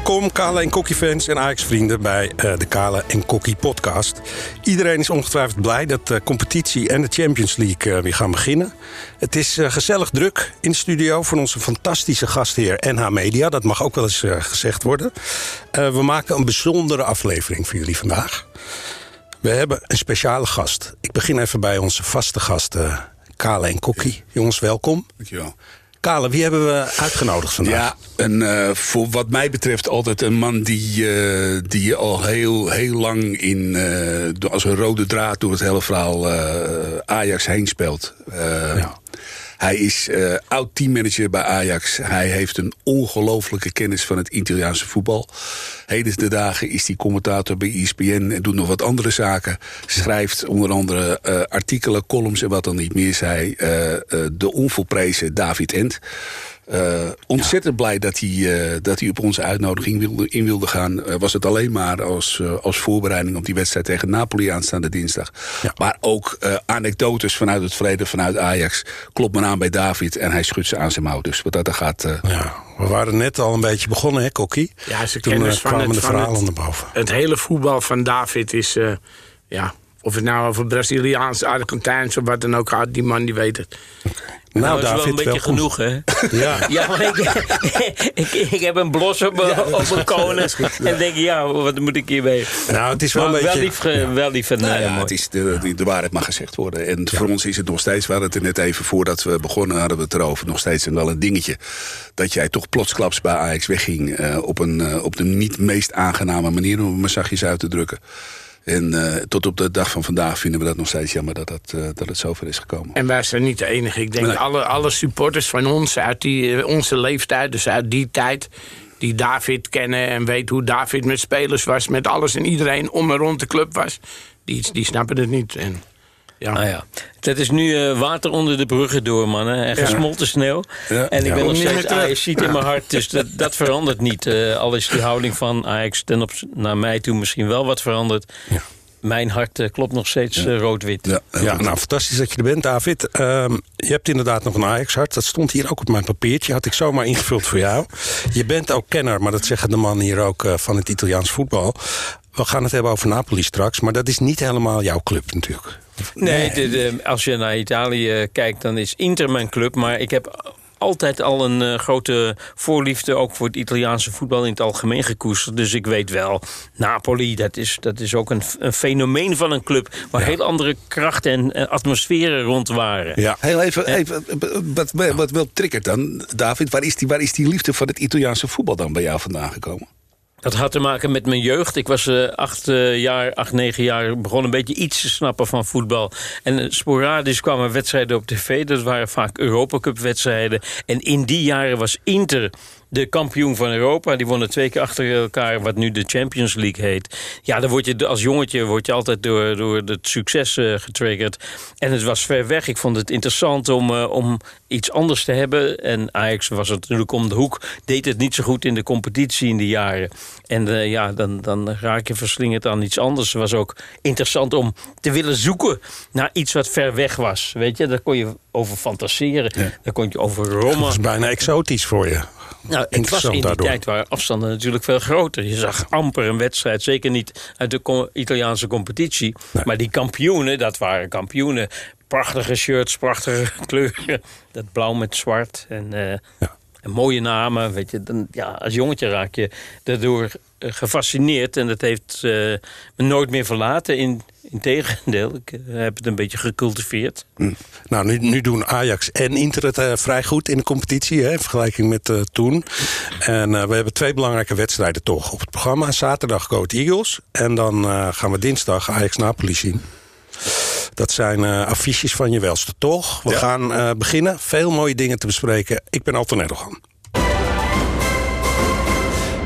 Welkom Kale en Kokkie fans en Ajax vrienden bij uh, de Kale en Kokkie podcast. Iedereen is ongetwijfeld blij dat de competitie en de Champions League uh, weer gaan beginnen. Het is uh, gezellig druk in de studio voor onze fantastische gastheer NH Media. Dat mag ook wel eens gezegd worden. we maken een bijzondere aflevering voor jullie vandaag. We hebben een speciale gast. Ik begin even bij onze vaste gasten Kale en Kokkie. Jongens, welkom. Dankjewel. Kale, wie hebben we uitgenodigd vandaag? Ja, een, uh, voor wat mij betreft altijd een man die, uh, die al heel, heel lang in, uh, als een rode draad door het hele verhaal Ajax heen speelt. Ja. Hij is uh, oud teammanager bij Ajax. Hij heeft een ongelofelijke kennis van het Italiaanse voetbal. Heden de dagen is hij commentator bij ESPN en doet nog wat andere zaken. Schrijft onder andere uh, artikelen, columns en wat dan niet meer zei. Uh, de onvolprezen David Ent. Uh, ontzettend blij dat hij, uh, dat hij op onze uitnodiging wilde, in wilde gaan. Uh, was het alleen maar als, als voorbereiding op die wedstrijd tegen Napoli aanstaande dinsdag. Ja. Maar ook anekdotes vanuit het verleden, vanuit Ajax. Klopt me aan bij David en hij schudt ze aan zijn mouw. Dus wat dat er gaat... Ja, we waren net al een beetje begonnen, hè, Kokkie? Ja, ze Toen kwamen van de het, verhalen van naar boven. het, het hele voetbal van David is... ja, of het nou over Braziliaans, Argentijns of wat dan ook gaat, die man die weet het. Okay. Nou, Nou, dat is David, wel een beetje genoeg, hè? Ja. Ja, maar ik, ik, ik heb een blos op mijn, op mijn konen. En denk, ja, wat moet ik hiermee? Nou, het is wel Maar een wel beetje... lief, ge- wel lief en Nou eh, ja, mooi. het is de, de, de waarheid mag gezegd worden. En voor ons is het nog steeds, we hadden het er net even voordat we begonnen, hadden we het erover, nog steeds en wel een dingetje. Dat jij toch plotsklaps bij Ajax wegging eh, op, een, eh, op de niet meest aangename manier, om het maar zachtjes uit te drukken. En eh, tot op de dag van vandaag vinden we dat nog steeds jammer dat, dat, eh, dat het zover is gekomen. En wij zijn niet de enige. Ik denk Nee. alle, alle supporters van ons uit die, eh, onze leeftijd, dus uit die tijd... die David kennen en weten hoe David met spelers was... met alles en iedereen om en rond de club was... die, die snappen het niet. En, ja. Nou ja, het is nu eh, water onder de bruggen door, mannen. En gesmolten sneeuw. Ja. En ik Ja. ben nog steeds. Ajax ziet in mijn hart. Dus dat, dat verandert niet. Eh, al is die houding van Ajax ten op, naar mij toe misschien wel wat veranderd. Ja. Mijn hart eh, klopt nog steeds rood-wit. Ja, nou, fantastisch dat je er bent, David. Ehm, je hebt inderdaad nog een Ajax-hart. Dat stond hier ook op mijn papiertje. Had ik zomaar ingevuld voor jou. Je bent ook kenner, maar dat zeggen de mannen hier ook... van het Italiaans voetbal. We gaan het hebben over Napoli straks. Maar dat is niet helemaal jouw club natuurlijk. Nee, de- de- als je naar Italië kijkt, dan is Inter mijn club. Maar ik heb altijd al een eh, grote voorliefde ook voor het Italiaanse voetbal in het algemeen gekoesterd. Dus ik weet wel, Napoli, dat is, dat is ook een, een fenomeen van een club... waar heel andere krachten en eh, atmosferen rond waren. Ja. Heel even, even wat, wat, wat wel triggert dan, David, waar is, die, waar is die liefde voor het Italiaanse voetbal dan bij jou vandaan gekomen? Dat had te maken met mijn jeugd. Ik was eh, acht eh, jaar, acht, negen jaar, begon een beetje iets te snappen van voetbal. En eh, sporadisch kwamen wedstrijden op tv. Dat waren vaak Europacup wedstrijden. En in die jaren was Inter de kampioen van Europa. Die wonnen twee keer achter elkaar, wat nu de Champions League heet. Ja, dan word je als jongetje word je altijd door, door het succes eh, getriggerd. En het was ver weg. Ik vond het interessant om, eh, om iets anders te hebben. En Ajax was het natuurlijk om de hoek. Deed het niet zo goed in de competitie in die jaren. En eh, ja, dan, dan raak je verslingerd aan iets anders. Het was ook interessant om te willen zoeken naar iets wat ver weg was. Weet je, daar kon je over fantaseren. Daar kon je over Dat rommen. is bijna exotisch voor je. Nou, het was in die daardoor. tijd waren afstanden natuurlijk veel groter. Je zag amper een wedstrijd, zeker niet uit de Italiaanse competitie. Maar die kampioenen, dat waren kampioenen. Prachtige shirts, prachtige kleuren. Dat blauw met zwart en, eh, en mooie namen. Weet je, dan, ja, als jongetje raak je daardoor eh, gefascineerd. En dat heeft eh, me nooit meer verlaten. In, Integendeel, ik eh, heb het een beetje gecultiveerd. Nou, nu, nu doen Ajax en Inter het eh, vrij goed in de competitie, hè, in vergelijking met eh, toen. En eh, we hebben twee belangrijke wedstrijden toch op het programma. Zaterdag Go Ahead Eagles. En dan eh, gaan we dinsdag Ajax-Napoli zien. Dat zijn eh, affiches van je welste, toch? We Ja. gaan eh, beginnen. Veel mooie dingen te bespreken. Ik ben Alton Erdogan.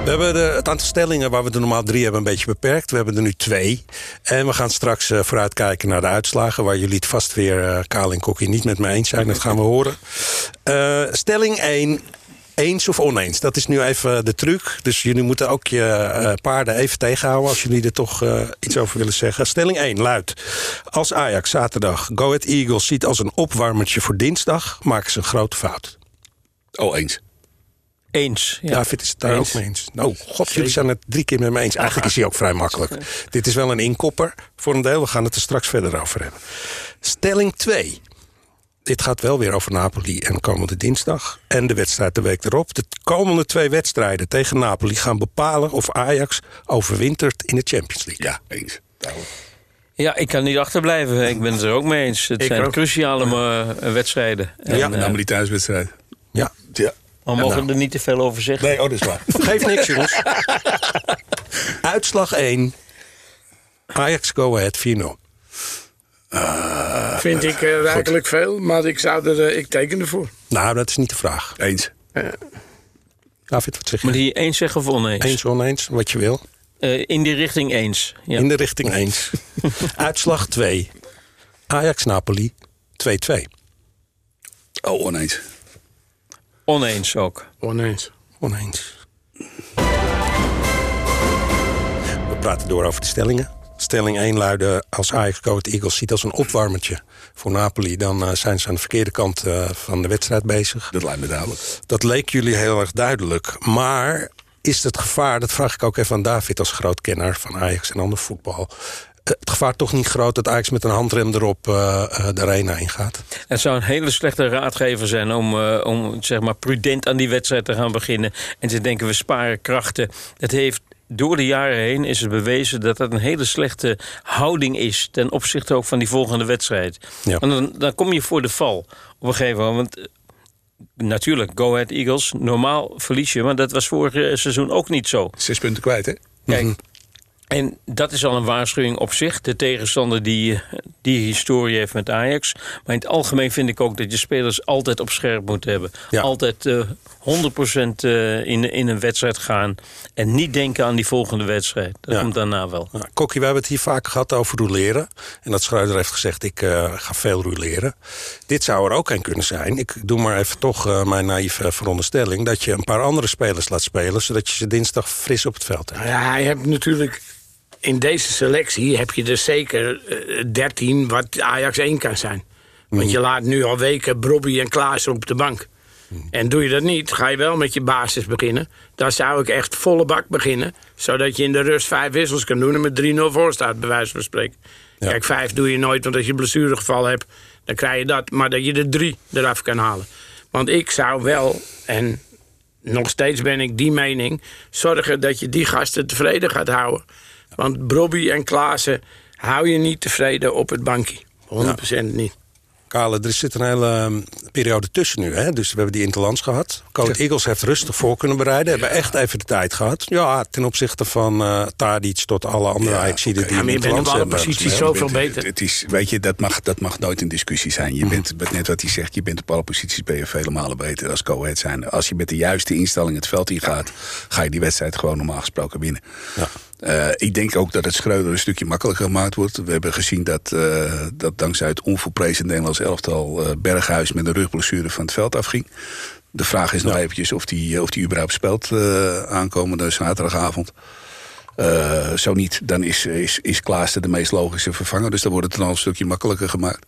We hebben de, het aantal stellingen waar we er normaal drie hebben een beetje beperkt. We hebben er nu twee. En we gaan straks eh, vooruitkijken naar de uitslagen... waar jullie het vast weer, eh Kaal en Kokkie, niet met me eens zijn. Dat gaan we horen. Eh, stelling 1. Eens of oneens? Dat is nu even de truc. Dus jullie moeten ook je paarden even tegenhouden... als jullie er toch iets over willen zeggen. Stelling 1 luidt... Als Ajax zaterdag Go Ahead Eagles ziet als een opwarmertje voor dinsdag... maken ze een grote fout. Oh, eens. Eens. Ja. David is het daar Eens. ook mee eens. Nou, god, jullie zijn het drie keer met me eens. Eigenlijk is hij ook vrij makkelijk. Dit is wel een inkopper voor een deel. We gaan het er straks verder over hebben. Stelling 2. Dit gaat wel weer over Napoli en komende dinsdag. En de wedstrijd de week erop. De komende twee wedstrijden tegen Napoli gaan bepalen of Ajax overwintert in de Champions League. Ja, eens. Ja, ik kan niet achterblijven. Ik ben het er ook mee eens. Het Ik zijn ook. cruciale eh, wedstrijden. En, Ja, eh, Met name die thuiswedstrijd. Maar mogen nou. we er niet te veel over zeggen. Nee, oh, dat is waar. geeft niks jongens. Uitslag 1. Ajax Go Ahead 4-0. Vind ik eh, rijkelijk veel, maar ik, zou er, eh, ik teken ervoor. Nou, dat is niet de vraag. Eens. David, wat zeg je? Maar die eens zeggen of oneens? Eens, oneens, wat je wil. Eh, in die richting eens. Ja. In de richting eens. Uitslag 2. Ajax-Napoli 2-2. Oh, oneens. Oneens ook. Oneens. Oneens. We praten door over de stellingen. Stelling 1 luidde... als Ajax Ahead Eagles ziet als een opwarmertje voor Napoli... dan eh, zijn ze aan de verkeerde kant eh, van de wedstrijd bezig. Dat lijkt me duidelijk. Dat leek jullie heel erg duidelijk. Maar is het gevaar, dat vraag ik ook even aan David... als groot kenner van Ajax en ander voetbal... eh, het gevaar toch niet groot dat Ajax met een handrem erop eh, eh, de arena ingaat? Het zou een hele slechte raadgever zijn om, eh, om zeg maar, prudent aan die wedstrijd te gaan beginnen. En te denken, we sparen krachten. Dat heeft door de jaren heen is het bewezen dat dat een hele slechte houding is. Ten opzichte ook van die volgende wedstrijd. Ja. En dan, dan kom je voor de val op een gegeven moment. Want, Natuurlijk, Go Ahead Eagles. Normaal verlies je, maar dat was vorig seizoen ook niet zo. Zes punten kwijt, hè? Kijk, en dat is al een waarschuwing op zich. De tegenstander die, eh, die historie heeft met Ajax. Maar in het algemeen vind ik ook dat je spelers altijd op scherp moet hebben. Ja. Altijd eh 100% eh, in, in een wedstrijd gaan. En niet denken aan die volgende wedstrijd. Dat Ja. komt daarna wel. Nou, Kokkie, we hebben het hier vaak gehad over rouleren. En dat Schreuder heeft gezegd, ik eh, ga veel rouleren. Dit zou er ook een kunnen zijn. Ik doe maar even toch eh, mijn naïeve veronderstelling... dat je een paar andere spelers laat spelen... zodat je ze dinsdag fris op het veld hebt. Ja, hij hebt natuurlijk in deze selectie heb je er zeker eh, 13 wat Ajax 1 kan zijn. Want je laat nu al weken Brobby en Klaas op de bank. En doe je dat niet, ga je wel met je basis beginnen. Dan zou ik echt volle bak beginnen. Zodat je in de rust vijf wissels kan doen en met 3-0 voor staat, bij wijze van spreken. Ja. Kijk, vijf doe je nooit, want als je een blessuregeval hebt, dan krijg je dat. Maar dat je er drie eraf kan halen. Want ik zou wel, en nog steeds ben ik die mening... zorgen dat je die gasten tevreden gaat houden. Want Brobby en Klaassen hou je niet tevreden op het bankje. 100% niet. Kale, er zit een hele ehm, periode tussen nu. Hè? Dus we hebben die Interlands gehad. Code Eagles heeft rustig voor kunnen bereiden. Hebben echt even de tijd gehad. Ja, ten opzichte van eh Tadic tot alle andere Ja, Ajaxiden oké. die Ja, maar in je bent op Interlands alle hebben. posities gespeeld. zoveel beter. Het is, weet je, dat mag, dat mag nooit een discussie zijn. Je Mhm. bent, net wat hij zegt, je bent op alle posities ben je vele malen beter als co-head zijn. Als je met de juiste instelling het veld ingaat, ga je die wedstrijd gewoon normaal gesproken winnen. Ja. Eh, ik denk ook dat het Schreuder een stukje makkelijker gemaakt wordt. We hebben gezien dat, eh, dat dankzij het onvoorprezen Nederlands elftal... eh, Berghuis met een rugblessure van het veld afging. De vraag is nog eventjes of die, of die überhaupt speelt aankomende zaterdagavond. Zo niet, dan is, is, is Klaassen de meest logische vervanger. Dus dan wordt het dan al een stukje makkelijker gemaakt.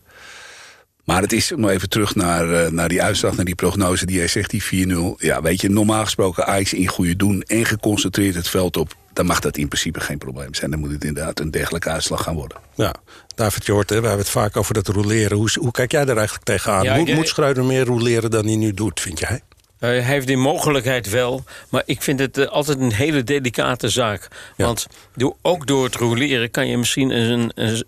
Maar het is, om even terug naar, naar die uitslag, naar die prognose die jij zegt, die 4-0. Ja, weet je, normaal gesproken Ajax in goede doen en geconcentreerd het veld op. Dan mag dat in principe geen probleem zijn. Dan moet het inderdaad een dergelijke uitslag gaan worden. Ja, David, je hoort, hè, we hebben het vaak over dat roleren. Hoe, hoe kijk jij daar eigenlijk tegenaan? Ja, moet, ik- moet Schreuder meer roleren dan hij nu doet, vind jij? Eh, hij heeft die mogelijkheid wel, maar ik vind het eh, altijd een hele delicate zaak. Ja. Want door, ook door het roleren kan je misschien een, een,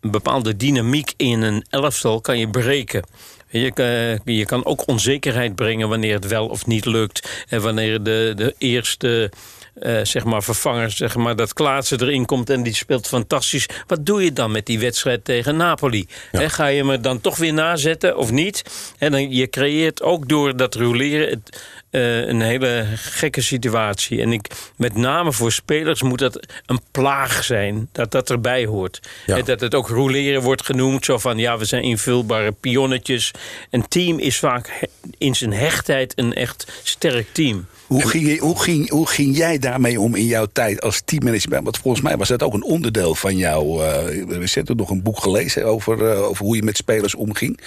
een bepaalde dynamiek in een elftal kan je breken. Je, kan- je kan ook onzekerheid brengen wanneer het wel of niet lukt. En wanneer de, de eerste eh, zeg maar vervanger, zeg maar, dat Klaatsen erin komt en die speelt fantastisch. Wat doe je dan met die wedstrijd tegen Napoli? Ga je hem er dan toch weer nazetten of niet? En dan, je creëert ook door dat roleren het, eh, een hele gekke situatie. En ik, met name voor spelers moet dat een plaag zijn, dat dat erbij hoort. Ja. En dat het ook roleren wordt genoemd, zo van ja, we zijn invulbare pionnetjes. Een team is vaak in zijn hechtheid een echt sterk team. Hoe ging, hoe, ging, hoe ging jij daarmee om in jouw tijd als teammanager? Want volgens mij was dat ook een onderdeel van jou. eh we hebben nog een boek gelezen over, eh, over hoe je met spelers omging.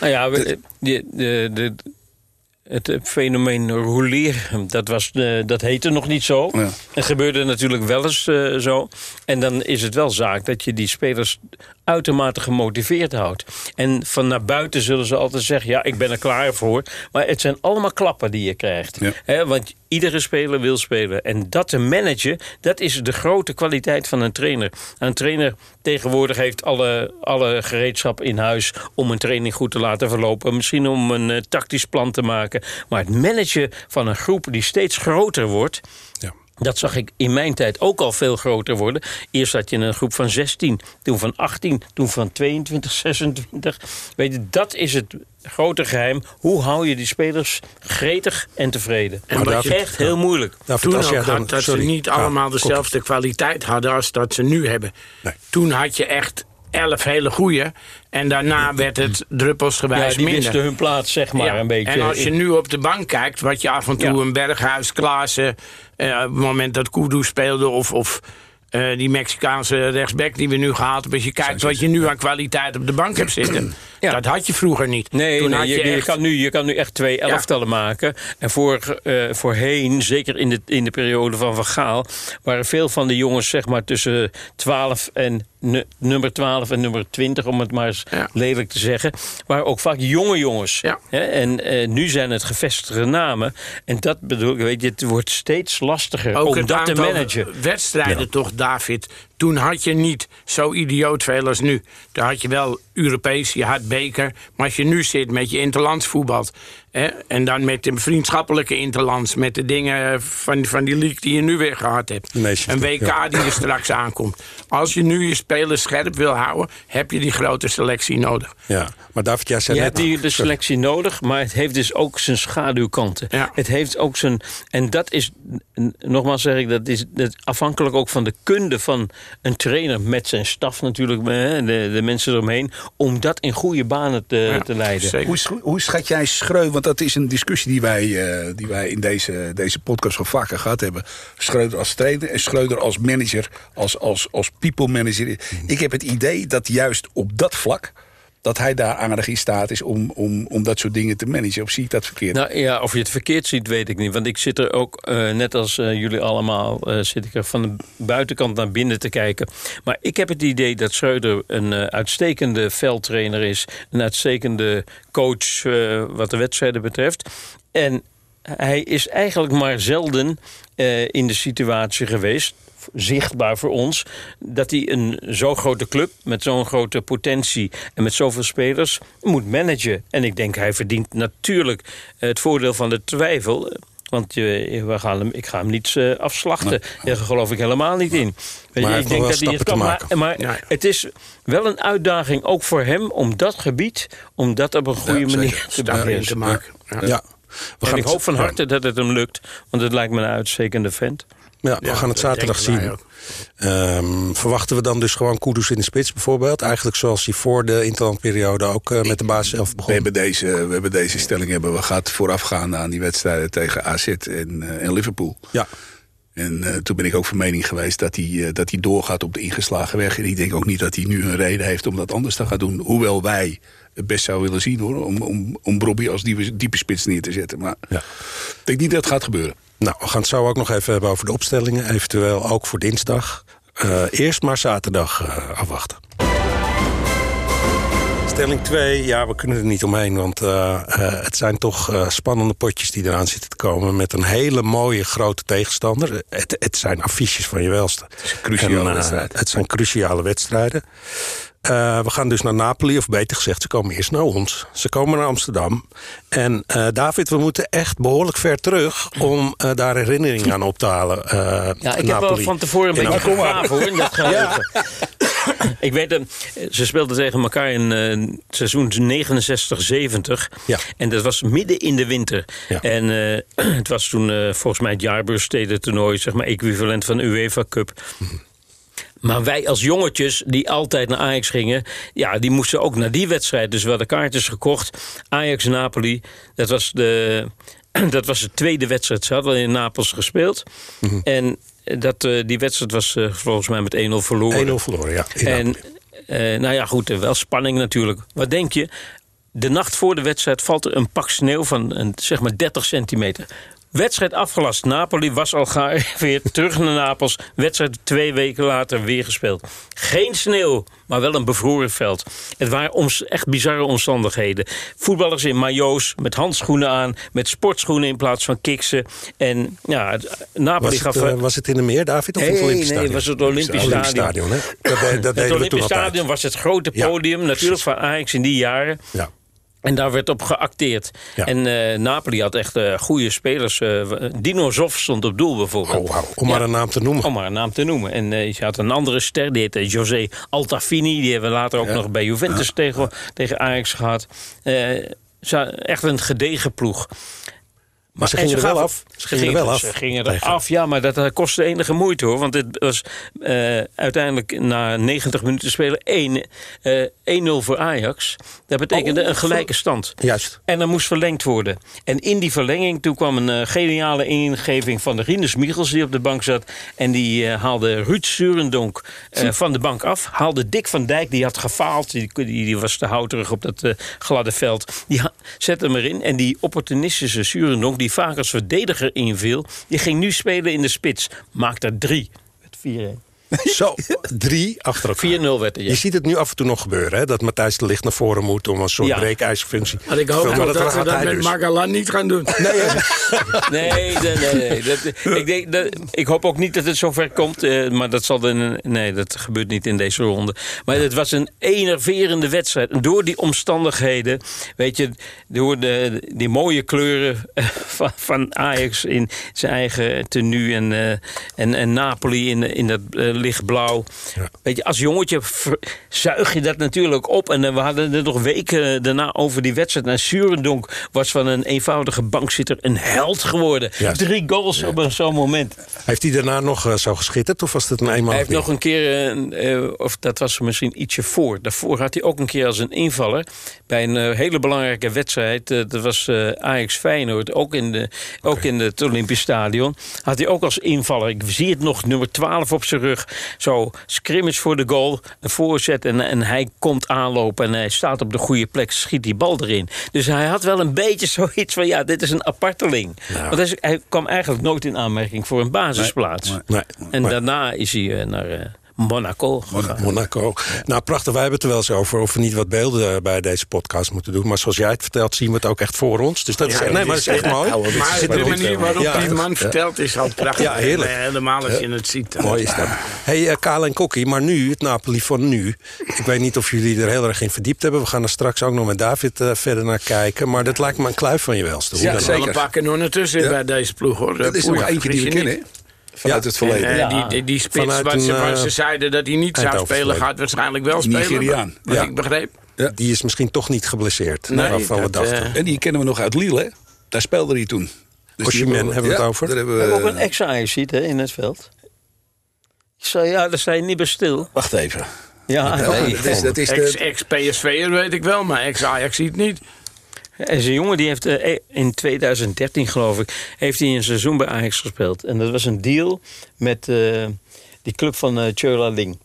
Nou ja, de, de, de, het fenomeen rouleren, dat, was, uh, dat heette nog niet zo. Ja. Het gebeurde natuurlijk wel eens uh, zo. En dan is het wel zaak dat je die spelers uitermate gemotiveerd houdt. En van naar buiten zullen ze altijd zeggen... ja, ik ben er klaar voor. Maar het zijn allemaal klappen die je krijgt. Ja. He, want iedere speler wil spelen. En dat te managen, dat is de grote kwaliteit van een trainer. Een trainer tegenwoordig heeft alle, alle gereedschap in huis... om een training goed te laten verlopen. Misschien om een uh, tactisch plan te maken. Maar het managen van een groep die steeds groter wordt... Ja. Dat zag ik in mijn tijd ook al veel groter worden. Eerst had je een groep van 16, toen van 18, toen van 22, 26. Weet je, dat is het grote geheim. Hoe hou je die spelers gretig en tevreden? En dat is echt heel moeilijk. Toen ook had dat sorry, ze niet allemaal dezelfde kwaliteit hadden als dat ze nu hebben. Nee. Toen had je echt elf hele goeie. En daarna werd het druppelsgewijs ja, minder. hun plaats, zeg maar, Ja, een beetje. En als je nu op de bank kijkt, wat je af en toe Ja. een Berghuis, Klaassen... eh, op het moment dat Kudu speelde of... of eh, die Mexicaanse rechtsback die we nu gehaald hebben. Als je kijkt wat je nu aan kwaliteit op de bank hebt zitten. Ja. Dat had je vroeger niet. Nee, Toen nee, had je, je, je echt- kan nu, je kan nu echt twee elftallen maken. En voor, eh, voorheen, zeker in de, in de periode van Van Gaal... waren veel van de jongens zeg maar tussen 12 en nu- nummer 12 en nummer 20... om het maar eens Ja. lelijk te zeggen... waren ook vaak jonge jongens. Ja. Hè, En eh, nu zijn het gevestigde namen. En dat bedoel ik, weet je, het wordt steeds lastiger ook om dat te managen. wedstrijden toch, David. Toen had je niet zo idioot veel als nu. Daar had je wel Europees, je had beker. Maar als je nu zit met je interlands voetbalt... Hè, en dan met de vriendschappelijke interlands... met de dingen van, van die league die je nu weer gehad hebt. Een WK ja. die er straks aankomt. Als je nu je spelers scherp wil houden... heb je die grote selectie nodig. Ja, maar David, jij zei Je net... hebt die, de Sorry. selectie nodig, maar het heeft dus ook zijn schaduwkanten. Ja. Het heeft ook zijn. En dat is, nogmaals zeg ik, dat is, dat afhankelijk ook van de kunde van een trainer met zijn staf natuurlijk, hè, de, de mensen eromheen, om dat in goede banen te, Ja, te leiden. Hoe, hoe schat jij Schreuder? Want dat is een discussie die wij, eh, die wij in deze, deze podcast van vaker gehad hebben. Schreuder als trainer en Schreuder als manager, als, als, als people manager. Ik heb het idee dat juist op dat vlak... dat hij daar aardig in staat is om, om, om dat soort dingen te managen. Of zie ik dat verkeerd? Nou ja, of je het verkeerd ziet, weet ik niet. Want ik zit er ook, eh, net als eh, jullie allemaal, eh, zit ik er van de buitenkant naar binnen te kijken. Maar ik heb het idee dat Schreuder een uitstekende veldtrainer is. Een uitstekende coach wat de wedstrijden betreft. En hij is eigenlijk maar zelden in de situatie geweest zichtbaar voor ons... dat hij een zo grote club met zo'n grote potentie... en met zoveel spelers moet managen. En ik denk, hij verdient natuurlijk het voordeel van de twijfel... Want je, we gaan hem, ik ga hem niet eh, afslachten. Daar geloof ik helemaal niet in. Heeft ik denk dat hij het kan. Maar, maken. maar Ja. het is wel een uitdaging ook voor hem om dat gebied... om dat op een goede manier te beheersen. te maken. Ja. Ja. We En ik het- hoop van ja. harte dat het hem lukt. Want het lijkt me een uitstekende vent. Ja, we gaan het zaterdag zien. Ehm, verwachten we dan dus gewoon Kudus in de spits bijvoorbeeld? Eigenlijk zoals hij voor de interlandperiode ook eh, met de basis zelf We begon. hebben, deze, we hebben deze stelling hebben we gehad voorafgaand aan die wedstrijden tegen AZ en, eh, en Liverpool. Ja, En eh, toen ben ik ook van mening geweest dat hij, dat hij doorgaat op de ingeslagen weg. En ik denk ook niet dat hij nu een reden heeft om dat anders te gaan doen. Hoewel wij het best zouden willen zien hoor. Om, om, om Bobby als diepe, diepe spits neer te zetten. Maar Ja. ik denk niet dat het gaat gebeuren. Nou, we gaan het zo ook nog even hebben over de opstellingen. Eventueel ook voor dinsdag. Eh, eerst maar zaterdag eh, afwachten. Stelling 2, ja, we kunnen er niet omheen. Want eh, het zijn toch spannende potjes die eraan zitten te komen. Met een hele mooie grote tegenstander. Het, het zijn affiches van je welste. Het is een cruciale wedstrijd. Het zijn cruciale wedstrijden. Eh, we gaan dus naar Napoli, of beter gezegd, ze komen eerst naar ons. Ze komen naar Amsterdam. En eh, David, we moeten echt behoorlijk ver terug om eh, daar herinneringen aan op te halen. Ja, ik heb wel van tevoren een In beetje gegraven hoor. in Dat geheugen. ik weet, ze speelden tegen elkaar in seizoen 69-70. Ja. En dat was midden in de winter. Ja. En het was toen volgens mij het jaarbeurssteden toernooi, zeg maar equivalent van de UEFA Cup. Maar wij als jongetjes die altijd naar Ajax gingen... ja, die moesten ook naar die wedstrijd. Dus we hadden kaartjes gekocht. Ajax-Napoli, dat was de... Dat was de tweede wedstrijd. Ze hadden in Napels gespeeld. Mhm. En dat, eh, die wedstrijd was eh, volgens mij met 1-0 verloren. 1-0 verloren, ja. En eh, nou ja, goed, wel spanning natuurlijk. Wat denk je? de nacht voor de wedstrijd valt er een pak sneeuw van een, zeg maar 30 centimeter. Wedstrijd afgelast. Napoli was al gearriveerd. Terug naar Napels. Wedstrijd twee weken later weer gespeeld. Geen sneeuw, maar wel een bevroren veld. Het waren echt bizarre omstandigheden. Voetballers in majo's, met handschoenen aan, met sportschoenen in plaats van kiksen. En ja, Napoli Was gaf. het, eh, was het in de meer, David? Of het nee, Olympisch nee, het Stadion? was het Olympisch Olympisch Stadion. Stadion, hè? Dat, de- dat Het Olympisch. Stadion was het grote Ja, podium, natuurlijk van Ajax in die jaren. Ja. En daar werd op geacteerd. Ja. En eh, Napoli had echt eh, goede spelers. eh, Dino Zoff stond op doel bijvoorbeeld. Oh, wauw. Om maar een naam te noemen. Om maar een naam te noemen. En je had een andere ster, die heette José Altafini. Die hebben we later ook nog bij Juventus tegen, tegen Ajax gehad. Eh, echt een gedegen ploeg. Maar ze En gingen er wel af. Ze gingen er wel af. Ze gingen er Tegen- af, ja, maar dat eh, kostte enige moeite hoor. Want het was eh, uiteindelijk na 90 minuten spelen 1, eh, 1-0 voor Ajax. Dat betekende Oh, een gelijke stand. Juist. En er moest verlengd worden. En in die verlenging toen kwam een eh, geniale ingeving van de Rinus Michels die op de bank zat. En die eh, haalde Ruud Surendonk eh, van de bank af. Haalde Dick van Dijk, die had gefaald. Die, die, die was te houterig op dat eh, gladde veld. Die zette hem erin. En die opportunistische Surendonk, die vaak als verdediger inviel... die ging nu spelen in de spits. Maakte er drie. Met 4-1. Zo, drie achter elkaar. 4-0 werd er, ja. Je ziet het nu af en toe nog gebeuren, hè? dat Matthijs de Licht naar voren moet om een soort Ja. breekijzerfunctie. Maar ik hoop toch dat, gaat we dat met dus. Magalan niet gaan doen. Nee, nee, nee. nee. Dat, ik, denk, dat, ik hoop ook niet dat het zover komt. eh, maar dat zal dan. Nee, dat gebeurt niet in deze ronde. Maar het was een enerverende wedstrijd. En door die omstandigheden, weet je, door de, die mooie kleuren van, van Ajax in zijn eigen tenue en, eh, en, en Napoli in, in dat eh, lichtblauw. Ja. Weet je, als jongetje zuig je dat natuurlijk op. En eh, we hadden er nog weken daarna over die wedstrijd. En Surendonk was van een eenvoudige bankzitter een held geworden. Drie goals op een zo'n moment. Heeft hij daarna nog eh, zo geschitterd of was het een eenmalig Hij heeft nog een keer, eh, of dat was misschien ietsje voor. Daarvoor had hij ook een keer als een invaller. Bij een hele belangrijke wedstrijd. dat was Ajax Feyenoord. Ook in, de, ook in het Olympisch Stadion. Had hij ook als invaller. Ik zie het nog, nummer 12 op zijn rug. Zo scrimmage voor de goal. Een voorzet. En, en hij komt aanlopen. En hij staat op de goede plek. Schiet die bal erin. Dus hij had wel een beetje zoiets van. Ja, dit is een aparteling. Want hij, kwam eigenlijk nooit in aanmerking voor een basisplaats. Nee, Nee, En daarna is hij eh, naar eh, Monaco gegaan. Monaco. Nou, prachtig. Wij hebben het er wel eens over of we niet wat beelden bij deze podcast moeten doen. Maar zoals jij het vertelt, zien we het ook echt voor ons. Dus dat is, nee, maar dat is echt mooi. oude Maar Zit de manier waarop Ja. die man vertelt is al prachtig. Ja, heerlijk. En, eh, Helemaal als je het ziet. dan. Mooi is dat. hey, eh, Kale en Kokkie, maar nu, het Napoli van nu. Ik weet niet of jullie er heel erg in verdiept hebben. We gaan er straks ook nog met David eh, verder naar kijken. Maar dat lijkt me een kluif van je welste. Hoe Ja, ook. Wel zeker. een paar kanonnen tussen Ja. bij deze ploeg hoor. Er is nog eentje die we kennen? Vanuit Ja. het verleden. En, eh, Ja. die, die, die spits Vanuit waar, ze, een, eh, ze zeiden dat hij niet zou spelen, gaat waarschijnlijk wel spelen. Nigeriaan. Wat Ja. ik begreep. Die is misschien toch niet geblesseerd. Nee, waarvan we dachten. eh, En die kennen we nog uit Lille, hè? Daar speelde hij toen. Dus Osimhen hebben we het over? Daar hebben We we, hebben ook een ex-Ajax ziet hè, in het veld. Ik zei, ja, daar sta je niet bij stil. Wacht even. Ja, Nee, dat is, dat is Ex- de, Ex-PSV'er weet ik wel, maar ex-Ajax ziet niet. En zijn jongen die heeft eh, in 2013 geloof ik, heeft hij een seizoen bij Ajax gespeeld. En dat was een deal met eh, die club van Tjöla Ling.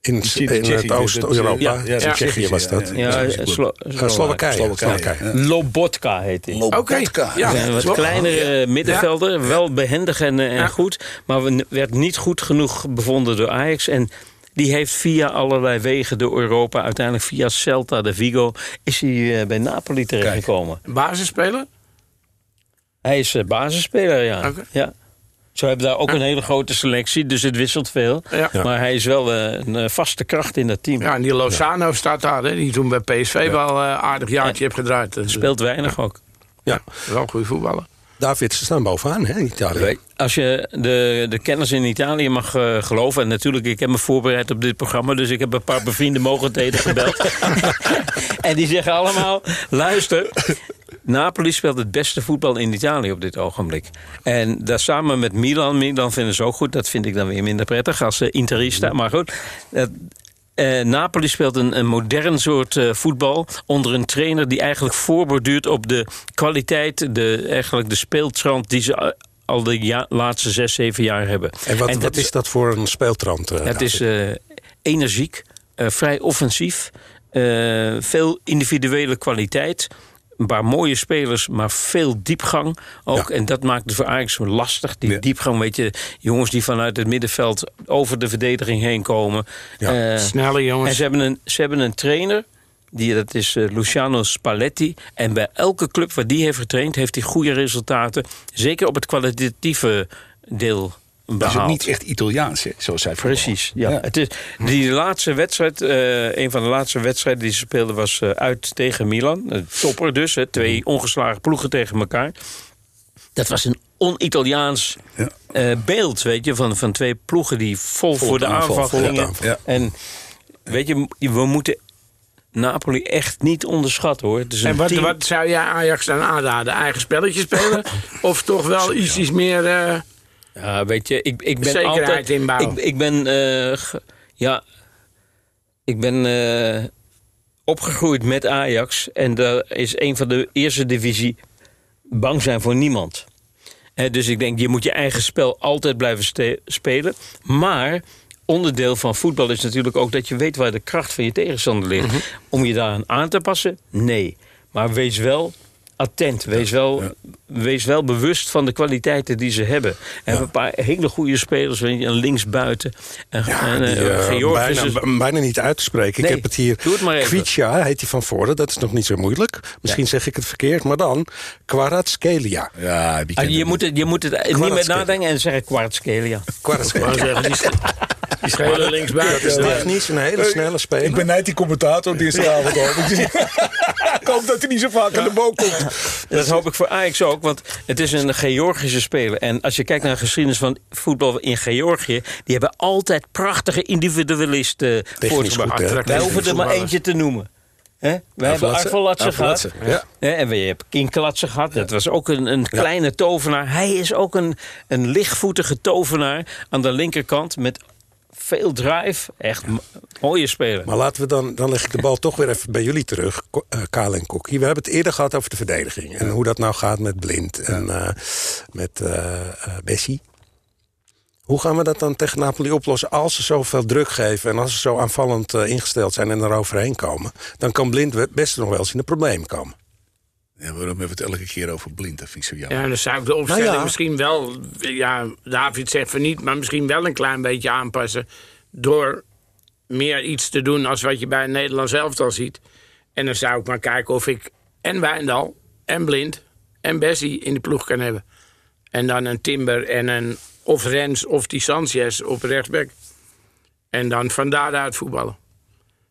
In, het Oost-Europa. ja, Ja, Tsjechië was dat. ja, Ja, ja, Slo- Slowakije. Slowakije, Slowakije. ja. Lobotka heet hij. Lobotka. Ja, een wat kleinere middenvelder, wel behendig en, en Ja. goed. Maar we- werd niet goed genoeg bevonden door Ajax. En die heeft via allerlei wegen door Europa, uiteindelijk via Celta de Vigo, is hij eh, bij Napoli terechtgekomen. Basisspeler? Hij is eh, basisspeler, ja. Oké. ja. Ze hebben daar ook een hele grote selectie, dus het wisselt veel. Ja. Maar hij is wel eh, een vaste kracht in dat team. Ja, en die Lozano staat daar, hè, die toen bij PSV wel een aardig jaartje heeft gedraaid. Speelt weinig ook. Ja. Wel een goede voetballer. David, ze staan bovenaan hè, Italië. Als je de, de kennis in Italië mag eh, geloven... en natuurlijk, ik heb me voorbereid op dit programma... dus ik heb een paar bevriende mogendheden gebeld. en die zeggen allemaal... luister, Napoli speelt het beste voetbal in Italië op dit ogenblik. En dat samen met Milan. Milan vinden ze ook goed. Dat vind ik dan weer minder prettig als uh, Interista. Maar goed, dat, uh, Napoli speelt een, een modern soort uh, voetbal onder een trainer die eigenlijk voorborduurt op de kwaliteit, de, eigenlijk de speeltrand die ze al de ja, laatste zes, zeven jaar hebben. En wat, en wat is dat voor een speeltrand? Uh, het is energiek, vrij offensief. Eh, veel individuele kwaliteit. Een paar mooie spelers, maar veel diepgang ook. En dat maakt het voor Ajax zo lastig. Die Ja. diepgang, weet je, jongens die vanuit het middenveld over de verdediging heen komen. Ja. Eh, Snelle en jongens. ze hebben een, ze hebben een trainer, die, dat is eh, Luciano Spalletti. En bij elke club waar die heeft getraind, heeft hij goede resultaten. Zeker op het kwalitatieve deel Dat behaald. is ook niet echt Italiaans, hè, zoals zij. Precies, ja. Ja. Het is, die laatste wedstrijd, eh, een van de laatste wedstrijden die ze speelden was eh, uit tegen Milan. Een topper dus, hè, twee Mhm. ongeslagen ploegen tegen elkaar. Dat was een on-Italiaans Ja. eh, beeld, weet je, van, van twee ploegen die vol, voor de aanval, gingen. aanval, ja. En weet je, we moeten Napoli echt niet onderschatten hoor. Het is een En wat, team- wat zou jij Ajax dan aanraden? Eigen spelletje spelen? of toch wel iets, iets meer... Ja, weet je, ik, ik ben Zekerheid altijd... Ik, ik ben, eh, ge- ja, ik ben eh, opgegroeid met Ajax. En daar is een van de eerste divisie bang zijn voor niemand. Eh, dus ik denk, je moet je eigen spel altijd blijven spelen. Maar onderdeel van voetbal is natuurlijk ook dat je weet waar de kracht van je tegenstander ligt. Mhm. Om je daaraan aan te passen? Nee. Maar wees wel attent. Wees wel, wees wel bewust van de kwaliteiten die ze hebben. En hebben een paar hele goede spelers. Weet je, een linksbuiten. En, en, Die, eh, eh, bijna, is- bijna niet uit te spreken. Nee, ik heb het hier. doe het maar even. Kvicia heet hij van voren. Dat is nog niet zo moeilijk. Misschien zeg ik het verkeerd. Maar dan Kvaratskhelia. Ja, die Ah, je, moet het, je moet het niet meer nadenken en zeggen kwartskelia. Kvaratskhelia. die, die schelen linksbuiten. Dat is technisch een hele snelle speler. Ik ben net die commentator dinsdagavond al. ik hoop dat hij niet zo vaak aan de boog komt. Dat hoop ik voor Ajax ook, want het is een Georgische speler. En als je kijkt naar de geschiedenis van voetbal in Georgië... die hebben altijd prachtige individualisten voortgebracht. Wij hoeven er maar eentje te noemen. Hè? We hebben Arveladze. Arveladze gehad. Ja. Hè, En we hebben Kinklatse gehad. Dat was ook een, een kleine tovenaar. Hij is ook een, een lichtvoetige tovenaar aan de linkerkant... met veel drive. Echt mooie speler. Maar laten we dan, dan leg ik de bal toch weer even bij jullie terug, Ko- eh, Kale en Kokkie. We hebben het eerder gehad over de verdediging. En hoe dat nou gaat met Blind en eh, met eh, Bessie. Hoe gaan we dat dan tegen Napoli oplossen als ze zoveel druk geven... en als ze zo aanvallend ingesteld zijn en er overheen komen? Dan kan Blind best nog wel eens in een probleem komen. Ja, waarom hebben we het elke keer over blind? Dat vind ik zo jammer. Ja, dan zou ik de opstelling Nou ja. misschien wel... Ja, David zegt van niet, maar misschien wel een klein beetje aanpassen. Door meer iets te doen als wat je bij een Nederlands elftal ziet. En dan zou ik maar kijken of ik en Wijndal en Blind en Bessie in de ploeg kan hebben. En dan een Timber en een of Rens of die Sanchez op rechtsback. En dan van daaruit voetballen.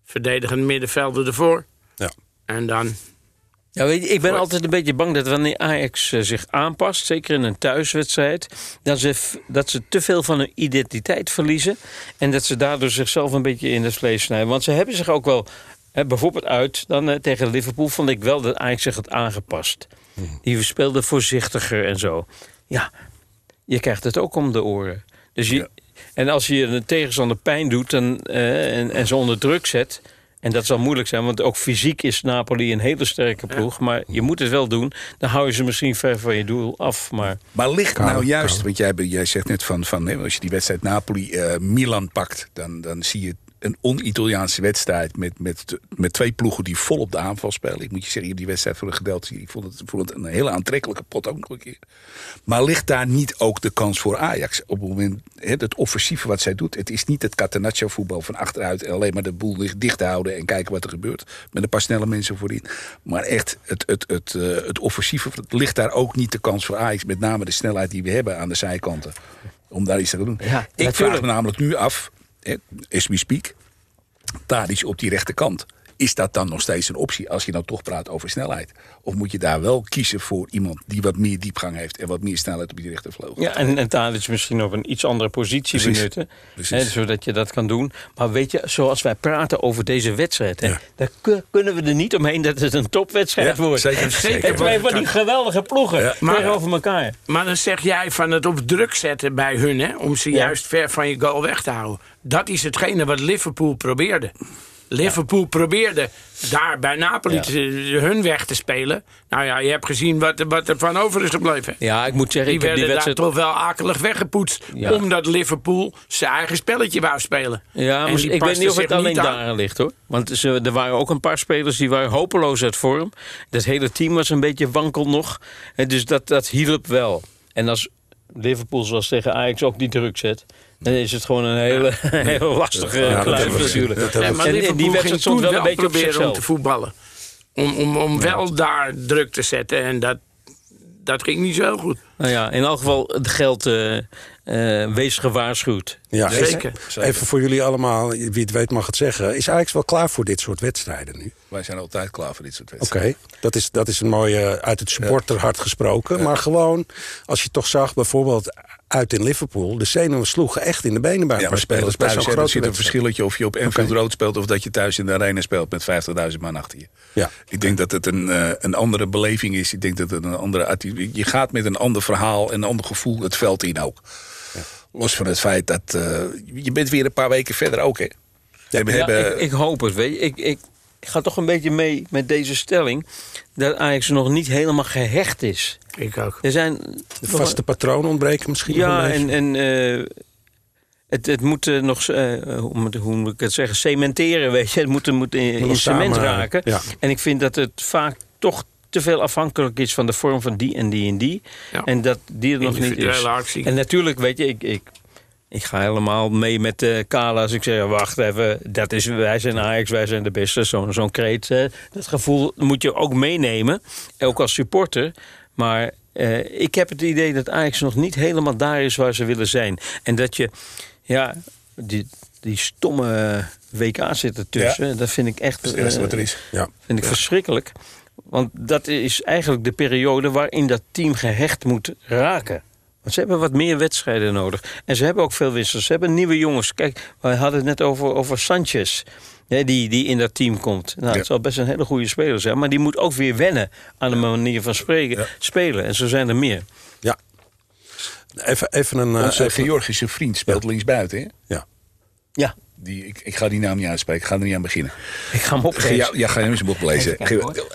Verdedigend middenvelder ervoor. Ja. En dan Ja, weet je, ik ben altijd een beetje bang dat wanneer Ajax eh, zich aanpast, zeker in een thuiswedstrijd, dat ze, dat ze te veel van hun identiteit verliezen. En dat ze daardoor zichzelf een beetje in het vlees snijden. Want ze hebben zich ook wel, hè, bijvoorbeeld uit, dan eh, tegen Liverpool vond ik wel dat Ajax zich had aangepast. Die speelden voorzichtiger en zo. Ja, je krijgt het ook om de oren. Dus je, Ja. En als je een tegenstander pijn doet dan, eh, en, en ze onder druk zet. En dat zal moeilijk zijn, want ook fysiek is Napoli een hele sterke ploeg. Maar je moet het wel doen. Dan hou je ze misschien ver van je doel af. Maar Maar ligt nou juist, want jij, jij zegt net van, van hè, als je die wedstrijd Napoli-Milan pakt, dan, dan zie je een on-Italiaanse wedstrijd met, met, met twee ploegen die vol op de aanval spelen. Ik moet je zeggen, die wedstrijd voor een gedeelte. Ik vond het, vond het een hele aantrekkelijke pot ook nog een keer. Maar ligt daar niet ook de kans voor Ajax? Op het moment, hè, het offensieve wat zij doet. Het is niet het Catenaccio voetbal van achteruit en alleen maar de boel dicht- houden en kijken wat er gebeurt. Met een paar snelle mensen voorin. Maar echt, het, het, het, eh, het offensieve, ligt daar ook niet de kans voor Ajax. Met name de snelheid die we hebben aan de zijkanten. Om daar iets te doen. Ja, Ik vraag me namelijk nu af, as we speak, Tadic op die rechterkant. Is dat dan nog steeds een optie als je dan toch praat over snelheid? Of moet je daar wel kiezen voor iemand die wat meer diepgang heeft en wat meer snelheid op die rechtervleugel? ja, en, en Tadic misschien op een iets andere positie Precies. benutten. Precies. Hè, zodat je dat kan doen. Maar weet je, zoals wij praten over deze wedstrijd. Hè, Ja. daar ku- kunnen we er niet omheen dat het een topwedstrijd Ja, wordt. zeker, En zeker. twee van die geweldige ploegen Ja. Maar- tegenover elkaar. Maar dan zeg jij van het op druk zetten bij hun, hè, om ze Ja. juist ver van je goal weg te houden. Dat is hetgene wat Liverpool probeerde. Liverpool probeerde daar bij Napoli te- hun weg te spelen. Nou ja, je hebt gezien wat, wat er van over is gebleven. Ja, ik moet zeggen, Die ik heb die daar wedstrijd... toch wel akelig weggepoetst. Omdat Liverpool zijn eigen spelletje wou spelen. Ja, maar ik weet niet of het alleen niet daaraan ligt hoor. Want ze, er waren ook een paar spelers die waren hopeloos uit vorm. Dat hele team was een beetje wankel nog. En dus dat, dat hielp wel. En als Liverpool zoals tegen Ajax ook die druk zet... dan is het gewoon een hele, hele lastige Ja, kluif natuurlijk. Dat Ja, maar En die wedstrijd stond toen wel een beetje op proberen om zichzelf. te voetballen. Om, om, om wel daar druk te zetten. En dat, dat ging niet zo heel goed. Nou ja, in elk geval het geld eh, eh, wees gewaarschuwd. Ja, Zeker. Even voor jullie allemaal, wie het weet mag het zeggen. Is Ajax wel klaar voor dit soort wedstrijden nu? Wij zijn altijd klaar voor dit soort Oké, wedstrijden. dat, is, dat is een mooie uit het supporterhart gesproken. Maar gewoon, als je toch zag, bijvoorbeeld uit in Liverpool... de zenuwen sloegen echt in de benen bij een Ja, maar spelers thuis er grote zit een verschilletje of je op Enfield Road speelt... of dat je thuis in de arena speelt met 50.000 man achter je. Ja. Ik denk dat het een, eh, een andere beleving is. Ik denk dat het een andere. Je gaat met een ander verhaal en een ander gevoel het veld in ook. Los van het feit dat... eh, je bent weer een paar weken verder ook, hè? We hebben, Ja, hebben- ik, ik hoop het. Weet je. Ik, ik, ik ga toch een beetje mee met deze stelling... dat Ajax nog niet helemaal gehecht is. Ik ook. Er zijn De vaste patronen ontbreken misschien Ja, en, en eh, het, het moet eh, nog, eh, hoe, moet, hoe moet ik het zeggen, cementeren, weet je. Het moet, moet in, cement samen, raken. ja. En ik vind dat het vaak toch te veel afhankelijk is van de vorm van die en die en die. Ja. En dat die er nog niet is. Actie. En natuurlijk, weet je, ik... ik ik ga helemaal mee met de Kala als ik zeg, wacht even, dat is, wij zijn Ajax, wij zijn de beste. Zo'n zo'n kreet, dat gevoel moet je ook meenemen, ook als supporter. Maar eh, ik heb het idee dat Ajax nog niet helemaal daar is waar ze willen zijn. En dat je, ja, die, die stomme WK zit ertussen, dat vind ik echt... dat is het eerste eh, wat er is. Ja. vind ik verschrikkelijk. Want dat is eigenlijk de periode waarin dat team gehecht moet raken. Want ze hebben wat meer wedstrijden nodig. En ze hebben ook veel wissels. Ze hebben nieuwe jongens. Kijk, we hadden het net over, over Sanchez. Hè, die, die in dat team komt. Nou, Ja. Het zal best een hele goede speler zijn. Maar die moet ook weer wennen aan de manier van spreken, Ja. spelen. En zo zijn er meer. ja. Even, even een... eh, Onze even- Georgische vriend speelt linksbuiten, hè? ja. Ja, Die, ik, ik ga die naam niet uitspreken, ik ga er niet aan beginnen. ik ga hem opgeven. Ja, ja, ga hem eens oplezen. Even kijken,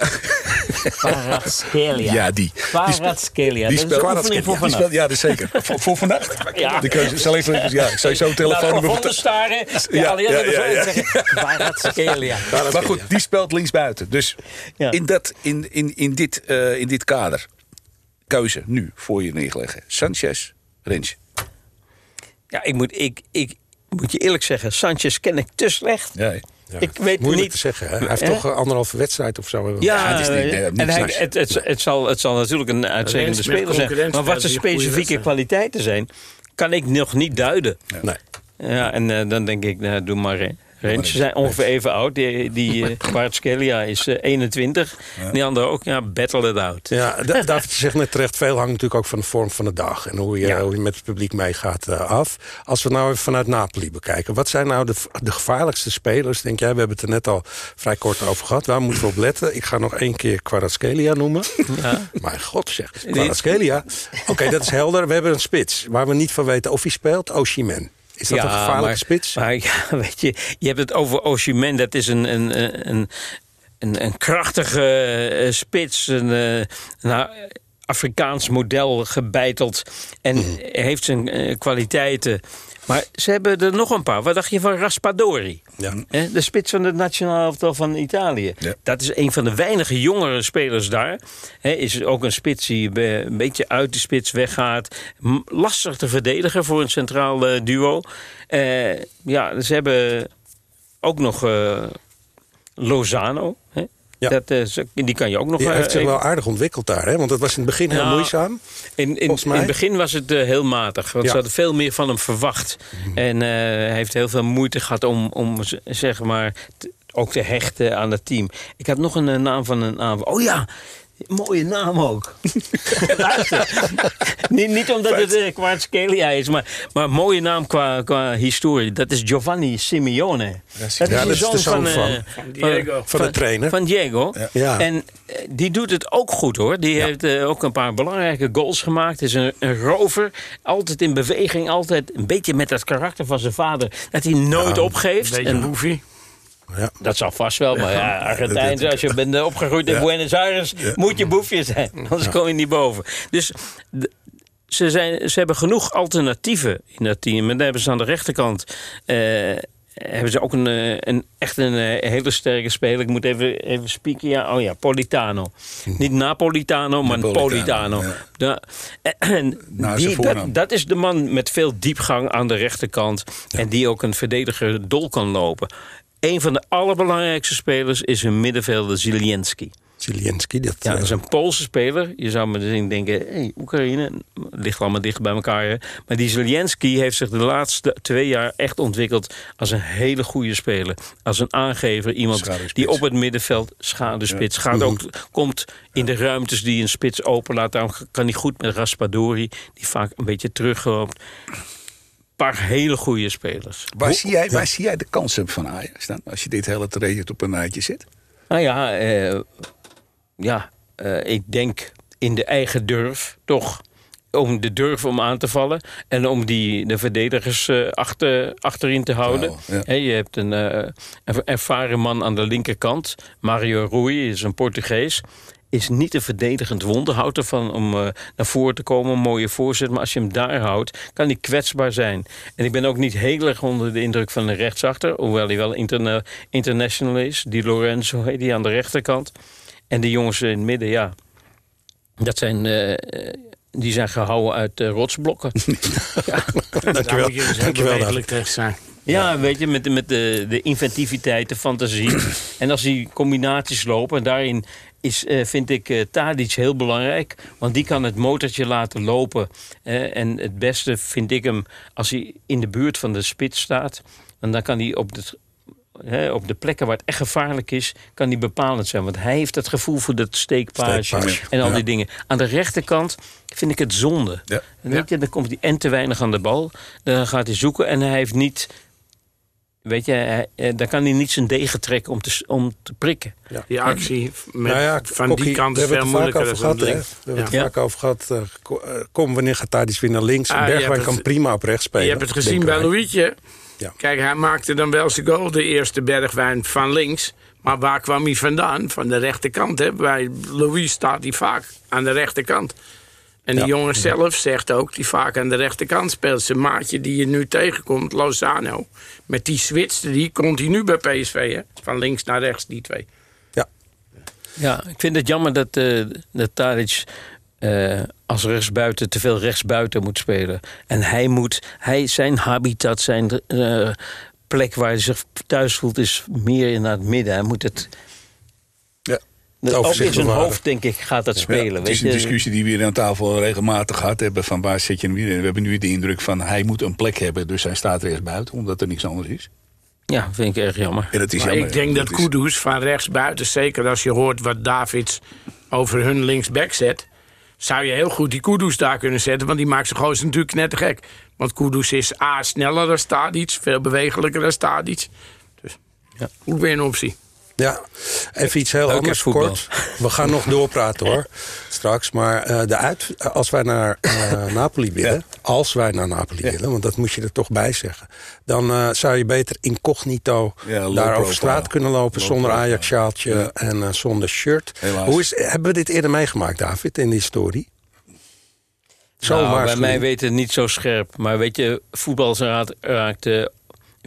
Kvaratskhelia. Ja, die. Kvaratskhelia. Die de speelt, voor vannacht. speelt, ja, dat is zeker. voor, voor vannacht? Ja. Die keuze, zal ik, ja, ik zou zo Nou, telefoon gewoon de staren. Ja, Ja, ja, de ja, ja. zeggen. Kvaratskhelia. Maar goed, die speelt linksbuiten. Dus Ja. in, dat, in, in, in, dit, eh, in dit kader, keuze nu voor je neerleggen. Sanchez, Rens. Ja, ik moet, ik, ik moet je eerlijk zeggen, Sanchez ken ik te slecht. Ja? Ja, Ik weet Moeilijk niet- te zeggen. Hè? Hij heeft toch een anderhalve wedstrijd of zo. Ja, het is niet, eh, eh, niet en hij, het, het, het, zal, het zal natuurlijk een met speler zijn. Maar wat zijn specifieke kwaliteiten zijn, kan ik nog niet duiden. Nee. Ja, en eh, dan denk ik, nou, doe maar. hè. Rens, ze zijn ongeveer even oud. Die, die Kvaratskhelia is eh, 21. Die andere ook, ja, battle it out. Ja, Da- David zegt net terecht, veel hangt natuurlijk ook van de vorm van de dag. En hoe je, Ja. hoe je met het publiek meegaat eh, af. Als we nou even vanuit Napoli bekijken. Wat zijn nou de, de gevaarlijkste spelers, denk jij? We hebben het er net al vrij kort over gehad. Waar moeten we op letten? Ik ga nog één keer Kvaratskhelia noemen. Ja. Mijn god zeg, Kvaratskhelia. Oké, dat is helder. We hebben een spits waar we niet van weten of hij speelt. Oshimen. Is dat een gevaarlijke maar, spits? Maar ja, weet je, je hebt het over Osimhen. Dat is een, een, een, een, een krachtige eh, spits. Een, eh, een Afrikaans model gebeiteld. En Mhm. heeft zijn eh, kwaliteiten. Maar ze hebben er nog een paar. Wat dacht je van Raspadori? Ja. De spits van het nationale elftal van Italië. Ja. Dat is een van de weinige jongere spelers daar. Is ook een spits die een beetje uit de spits weggaat. Lastig te verdedigen voor een centraal eh, duo. Eh, ja, ze hebben ook nog eh, Lozano. Ja. Dat, eh, die kan je ook nog... Die eh, heeft zich wel aardig ontwikkeld daar. Hè? Want het was in het begin heel Ja. moeizaam. In, in, het begin was het eh, heel matig. Want Ja. ze hadden veel meer van hem verwacht. En eh, hij heeft heel veel moeite gehad om, om zeg maar, ook te hechten aan het team. Ik had nog een naam van een aanval. Oh ja, mooie naam ook. Luister. niet, niet omdat het uh, Kvaratskhelia is, maar, maar een mooie naam qua, qua historie. Dat is Giovanni Simeone. dat is Ja, de dat is de zoon van, van- eh, Van Diego. Van de trainer. Van Diego. Ja. En eh, die doet het ook goed hoor. Die heeft eh, ook een paar belangrijke goals gemaakt. Is een, een rover. Altijd in beweging. Altijd een beetje met dat karakter van zijn vader. Dat hij nooit opgeeft. Beetje En. Ja. Dat zal vast wel, maar ja, Argentijn, als je bent eh, opgegroeid in Buenos Aires, moet je boefje zijn. Anders kom je niet boven. Dus ze, zijn, ze hebben genoeg alternatieven in dat team. En daar hebben ze aan de rechterkant. eh, hebben ze ook een, eh, een, echt een hele sterke speler. Ik moet even, even spieken. Ja, oh ja, Politano. Niet Napolitano, maar Napolitano, Politano. ja. En die, dat is de man met veel diepgang aan de rechterkant. En die ook een verdediger dol kan lopen. Een van de allerbelangrijkste spelers is een middenvelder Zielinski. Zielinski, dat... Ja, dat is eh, een Poolse speler. Je zou meteen denken, hey, Oekraïne ligt allemaal dicht bij elkaar. hè. Maar die Zelensky heeft zich de laatste twee jaar echt ontwikkeld als een hele goede speler. Als een aangever, iemand die op het middenveld schaduwspits gaat. Ook, komt in de ruimtes die een spits openlaat. Daarom kan hij goed met Raspadori, die vaak een beetje terugloopt. Een paar hele goede spelers. Waar, zie jij, waar zie jij de kansen van Ajax dan? Als je dit hele traject op een rijtje zet? Nou ja, eh, ja eh, ik denk in de eigen durf toch. Om de durf om aan te vallen. En om die, de verdedigers eh, achter, achterin te houden. Ja. Je hebt een, eh, een ervaren man aan de linkerkant. Mario Rui is een Portugees. Is niet een verdedigend wonder. Houdt ervan om eh, naar voren te komen. Een mooie voorzet. Maar als je hem daar houdt, kan hij kwetsbaar zijn. En ik ben ook niet heel erg onder de indruk van de rechtsachter. Hoewel hij wel interna- international is. Die Lorenzo heet die aan de rechterkant. En die jongens in het midden, ja. Dat zijn, eh, eh, die zijn gehouden uit rotsblokken. Daar Dankjewel. dus heel Dankjewel, bewegelijk tegen zijn. Ja, weet je, met, de- met de, de inventiviteit, de fantasie. en als die combinaties lopen, en daarin is, eh, vind ik eh Tadic heel belangrijk. Want die kan het motortje laten lopen. Eh, en het beste vind ik hem als hij in de buurt van de spits staat. En dan kan hij op de, op de plekken waar het echt gevaarlijk is, kan hij bepalend zijn. Want hij heeft het gevoel voor dat steekpaasje Steekpaasje, en al ja. die dingen. Aan de rechterkant vind ik het zonde. Ja. En weet je, dan komt hij en te weinig aan de bal. Dan gaat hij zoeken en hij heeft niet... Weet je, eh, dan kan hij niet zijn degen trekken om te, om te prikken. Die actie met, nou ja, van Kokkie, die kant is veel er moeilijker dan gehad. We hebben het Ja. vaak over gehad. eh, eh, kom, wanneer gaat Tadic weer naar links? Ah, Bergwijn kan het- prima op rechts spelen. Je hebt het gezien bij. Louietje. Ja. Kijk, hij maakte dan wel zijn goal, de eerste Bergwijn van links. Maar waar kwam hij vandaan? Van de rechterkant. Hè? Bij Louis staat hij vaak aan de rechterkant. En die jongen zelf zegt ook, die vaak aan de rechterkant speelt. Zijn maatje die je nu tegenkomt, Lozano. Met die switchte die continu bij PSV. Hè? Van links naar rechts, die twee. Ja, Ja, ik vind het jammer dat, eh dat Tadic eh, als rechtsbuiten te veel rechtsbuiten moet spelen. En hij moet, hij, zijn habitat, zijn eh, plek waar hij zich thuis voelt, is meer in het midden. Hij moet het. Dat ook in zijn hoofd, denk ik, gaat dat spelen. het weet is een je? discussie die we hier aan tafel regelmatig gehad hebben. Van waar zet je hem weer in? We hebben nu de indruk van hij moet een plek hebben. Dus hij staat rechts buiten, omdat er niks anders is. Ja, vind ik erg jammer. En dat is Maar jammer. ik denk dat is- Kudus van rechts buiten, zeker als je hoort wat Davids over hun linksback zet, zou je heel goed die Kudus daar kunnen zetten, want die maakt zijn gozer natuurlijk net te gek. Want Kudus is A, sneller dan Stadic, veel bewegelijker dan Stadic. Dus Ja. ook weer een optie. Ja, even iets heel Leuk, anders kort. We gaan nog doorpraten hoor, straks. Maar eh, de uit, als wij naar eh, Napoli willen, als wij naar Napoli willen, want dat moet je er toch bij zeggen, dan eh, zou je beter incognito Ja, daar over straat kunnen lopen Low zonder. Ajax-sjaaltje Ja. en eh, zonder shirt. Helaas. Hoe is, hebben we dit eerder meegemaakt, David, in de historie? Zomaar. Nou, bij mij weten het niet zo scherp. Maar weet je, voetbal raakt, raakt eh,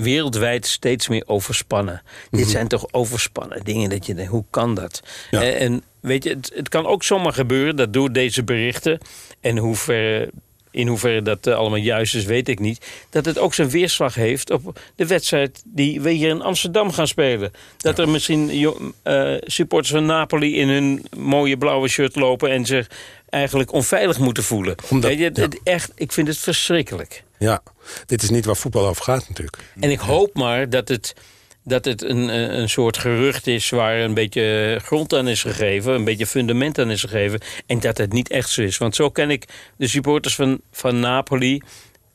wereldwijd steeds meer overspannen. Dit zijn toch overspannen dingen dat je denkt, hoe kan dat? Ja. Eh, en weet je, het, het kan ook zomaar gebeuren dat door deze berichten... en hoe ver, in hoeverre dat eh, allemaal juist is, weet ik niet... dat het ook zijn weerslag heeft op de wedstrijd die we hier in Amsterdam gaan spelen. Dat er misschien eh, supporters van Napoli in hun mooie blauwe shirt lopen... en zich eigenlijk onveilig moeten voelen. Omdat- Weet je, het- ja. het echt, ik vind het verschrikkelijk. Ja, dit is niet waar voetbal over gaat natuurlijk. En ik hoop maar dat het, dat het een, eh, een soort gerucht is waar een beetje grond aan is gegeven, een beetje fundament aan is gegeven. En dat het niet echt zo is. Want zo ken ik de supporters van, van Napoli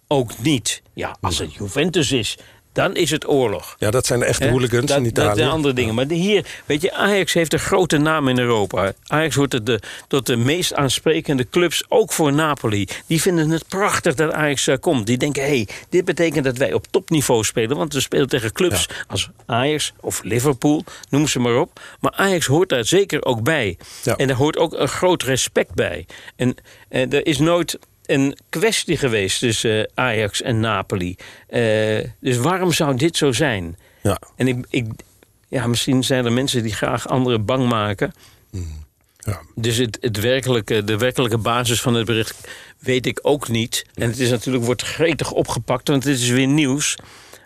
ook niet. Ja, als het Juventus is, dan is het oorlog. Ja, dat zijn de echte hooligans dat, in Italië. Dat zijn andere dingen. Maar hier, weet je, Ajax heeft een grote naam in Europa. Ajax wordt tot de, tot de meest aansprekende clubs, ook voor Napoli. Die vinden het prachtig dat Ajax eh, komt. Die denken, hé, hey, dit betekent dat wij op topniveau spelen. Want we spelen tegen clubs als Ajax of Liverpool, noem ze maar op. Maar Ajax hoort daar zeker ook bij. Ja. En daar hoort ook een groot respect bij. En er is nooit een kwestie geweest tussen eh, Ajax en Napoli. Eh, dus waarom zou dit zo zijn? Ja. En ik, ik, ja, misschien zijn er mensen die graag anderen bang maken. Ja. Dus het, het werkelijke, de werkelijke basis van het bericht weet ik ook niet. En het is natuurlijk, wordt gretig opgepakt, want het is weer nieuws.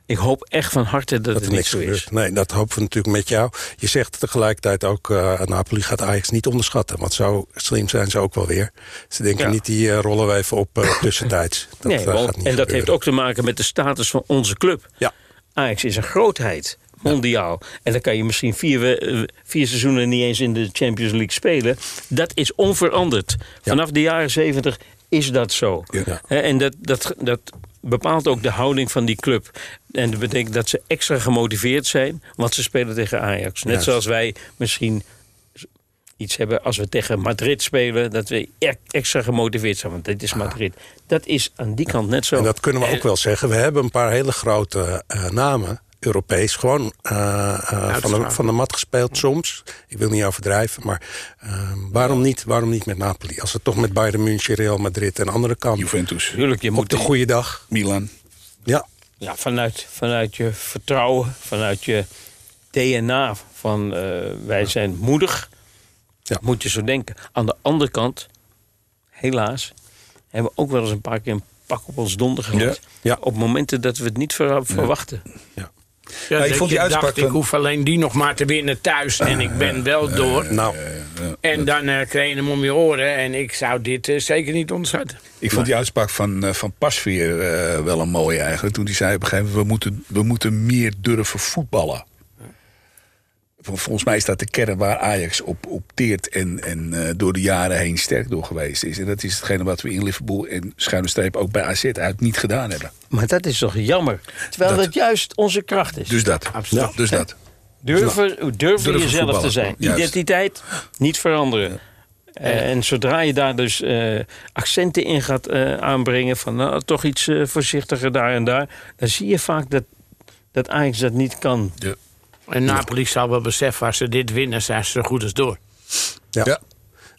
Ik hoop echt van harte dat, dat het er niks zo is. Nee, dat hopen we natuurlijk met jou. Je zegt tegelijkertijd ook, eh Napoli gaat Ajax niet onderschatten. Want zo slim zijn ze ook wel weer. Ze denken Ja. niet, die eh, rollen we even op eh, tussentijds. Dat, nee, want- gaat niet en dat heeft ook te maken met de status van onze club. Ja. Ajax is een grootheid, mondiaal. En dan kan je misschien vier, vier seizoenen niet eens in de Champions League spelen. Dat is onveranderd. Vanaf de jaren zeventig is dat zo. Ja. En dat, dat, dat bepaalt ook de houding van die club. En dat betekent dat ze extra gemotiveerd zijn, want ze spelen tegen Ajax. Net Juist. zoals wij misschien iets hebben als we tegen Madrid spelen, dat we e- extra gemotiveerd zijn, want dit is Madrid. Dat is aan die kant net zo. En dat kunnen we ook wel zeggen. We hebben een paar hele grote eh, namen, Europees, gewoon eh, eh, van, de, van de mat gespeeld soms. Ik wil niet overdrijven, maar eh, waarom, niet, waarom niet met Napoli? Als het toch met Bayern München, Real Madrid en andere kan. Juventus, Tuurlijk, je Op moet de goede dag. Milan. Ja, ja, vanuit, vanuit je vertrouwen, vanuit je DNA van eh, wij zijn moedig, Ja. moet je zo denken. Aan de andere kant, helaas, hebben we ook wel eens een paar keer een pak op ons donder gehad. Ja. Ja. Op momenten dat we het niet ver- verwachten. ja. Ja, ik vond die uitspraak dacht, ik hoef alleen die nog maar te winnen thuis en ik ben wel door. Nou, en dan eh kreeg je hem om je oren en ik zou dit eh, zeker niet onderschatten. Ik vond die uitspraak van, eh, van Pasveer wel een mooie eigenlijk. Toen hij zei op een gegeven moment, we moeten, we moeten meer durven voetballen. Vol- Volgens mij is dat de kern waar Ajax op, op teert en, en eh, door de jaren heen sterk door geweest is. En dat is hetgene wat we in Liverpool en schuine streep ook bij AZ uit niet gedaan hebben. Maar dat is toch jammer. Terwijl Dat- dat, juist onze kracht is. Dus dat. Absoluut. Dus dat. Durven, durven, Durven jezelf te zijn. Juist. Identiteit niet veranderen. Eh, en zodra je daar dus eh, accenten in gaat eh, aanbrengen... van nou, toch iets voorzichtiger daar en daar... dan zie je vaak dat, dat Ajax dat niet kan. Ja. En Napoli zal wel beseffen, als ze dit winnen, zijn ze zo goed als door. ja. Ja.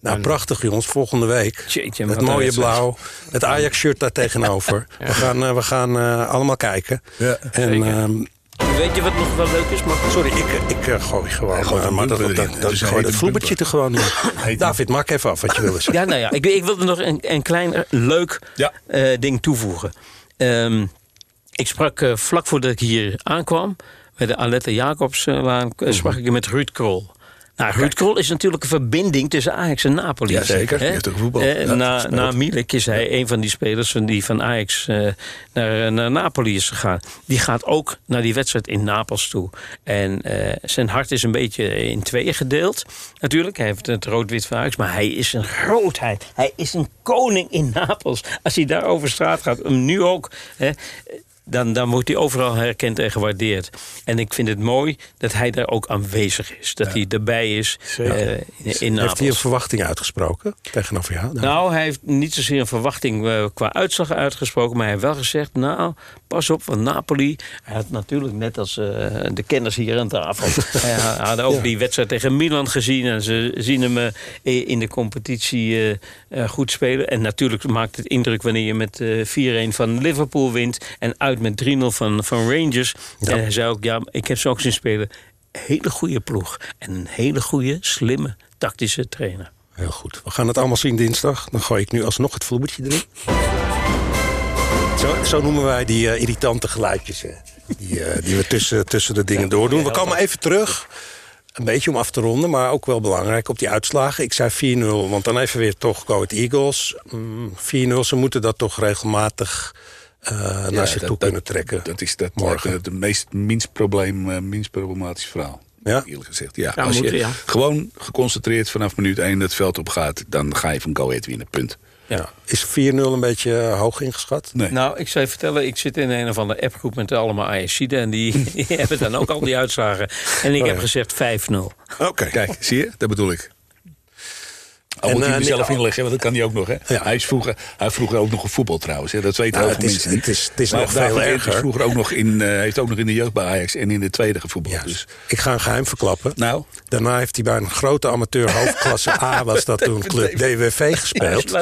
Nou, prachtig jongens. Volgende week. Jeetje, het mooie blauw. Het Ajax-shirt daar tegenover. We gaan, eh, we gaan eh, allemaal kijken. Ja, en, zeker. ehm, Weet je wat nog wel leuk is? Maar sorry, ik, ik eh, gooi gewoon. Maar dat, bumper dat, erin. dat, Dus gooi hij dat heet vloebertje er gewoon in. David, maak even af wat je wilde zeggen. Ja, nou ja, ik, ik wilde nog een, een klein leuk Ja. eh, ding toevoegen. Ehm, ik sprak vlak voordat ik hier aankwam, bij de Alette Jacobslaan, eh, sprak ik met Ruud Krol. Nou, Ruud Krol is natuurlijk een verbinding tussen Ajax en Napoli. Heeft ook gevoetbald. Eh, Ja, na, na Milik is hij een van die spelers van die van Ajax eh, naar, naar Napoli is gegaan. Die gaat ook naar die wedstrijd in Napels toe. En eh, zijn hart is een beetje in tweeën gedeeld. Natuurlijk, hij heeft het rood-wit van Ajax, maar hij is een grootheid. Hij is een koning in Napels. Als hij daar over straat gaat, hem nu ook. Hè, dan, dan wordt hij overal herkend en gewaardeerd. En ik vind het mooi dat hij daar ook aanwezig is. Dat hij erbij is eh, in, in Napels. Heeft hij een verwachting uitgesproken tegenover jou? Nou, hij heeft niet zozeer een verwachting eh, qua uitslag uitgesproken, maar hij heeft wel gezegd: Nou, pas op, van Napoli. Hij had natuurlijk net als eh, de kenners hier aan tafel. hij hadden ook die wedstrijd tegen Milan gezien en ze zien hem in de competitie goed spelen. En natuurlijk maakt het indruk wanneer je met eh 4-1 van Liverpool wint en uit met 3-0 van, van Rangers. Ja. En hij zei ook: Ja, ik heb ze ook zien spelen. Hele goede ploeg en een hele goede, slimme, tactische trainer. Heel goed. We gaan het allemaal zien dinsdag. Dan gooi ik nu alsnog het vloebertje erin. Zo, zo noemen wij die eh, irritante geluidjes. hè. Die, eh, die we tussen, tussen de dingen doordoen. We komen even terug. Een beetje om af te ronden, maar ook wel belangrijk op die uitslagen. Ik zei 4-0, want dan even weer toch Go Eagles. Mm, 4-0, ze moeten dat toch regelmatig eh, naar zich toe kunnen trekken. Dat is dat, Morgen. het meest minst, probleem, eh, minst problematisch verhaal. Ja? Eerlijk gezegd. Ja, als je moeten, ja. gewoon geconcentreerd vanaf minuut 1 het veld op gaat, dan ga je van Go Ahead winnen. Punt. Ja. Is 4-0 een beetje eh, hoog ingeschat? Nee. Nou, ik zou je vertellen, ik zit in een of andere appgroep met allemaal ASC'den en die, die hebben dan ook al die uitslagen. En ik Oh, heb ja. gezegd 5-0. Oké. Kijk, zie je? Dat bedoel ik. Al En, moet hij eh, er zelf Nick- inleggen, want dat kan hij ook nog. Hè? Ja. Hij, is vroeger, hij heeft vroeger ook nog gevoetbal trouwens. Hè? Dat weten Nou, heel veel het is- mensen niet. het is- het is nog veel erger. Is vroeger ook nog in, eh, heeft ook nog in de jeugd bij Ajax en in de tweede gevoetbald. Ja. Dus, Ik ga een geheim verklappen. nou, Daarna heeft hij bij een grote amateur hoofdklasse A, was dat toen club DWV gespeeld.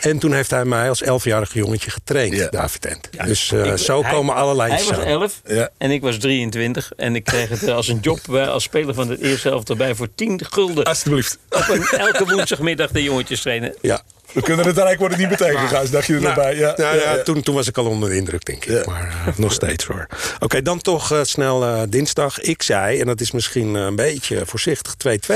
En toen heeft hij mij als elfjarig jongetje getraind, Ja. David Ent. Dus eh, Ik- zo hij- komen allerlei Hij was samen. 11 Ja. en ik was 23. En ik kreeg het als een job als speler van het eerste helft erbij voor 10 gulden. alsjeblieft. Op een, elke woensdagmiddag de jongetjes trainen. Ja. We kunnen het rijk worden niet meteen gegaan, dacht je er nog bij. Ja, Nou ja, ja, ja. Toen, toen was ik al onder de indruk, denk ik. Ja. Maar eh, nog steeds hoor. Oké, dan toch eh, snel eh, dinsdag. Ik zei, en dat is misschien eh, een beetje voorzichtig, 2-2.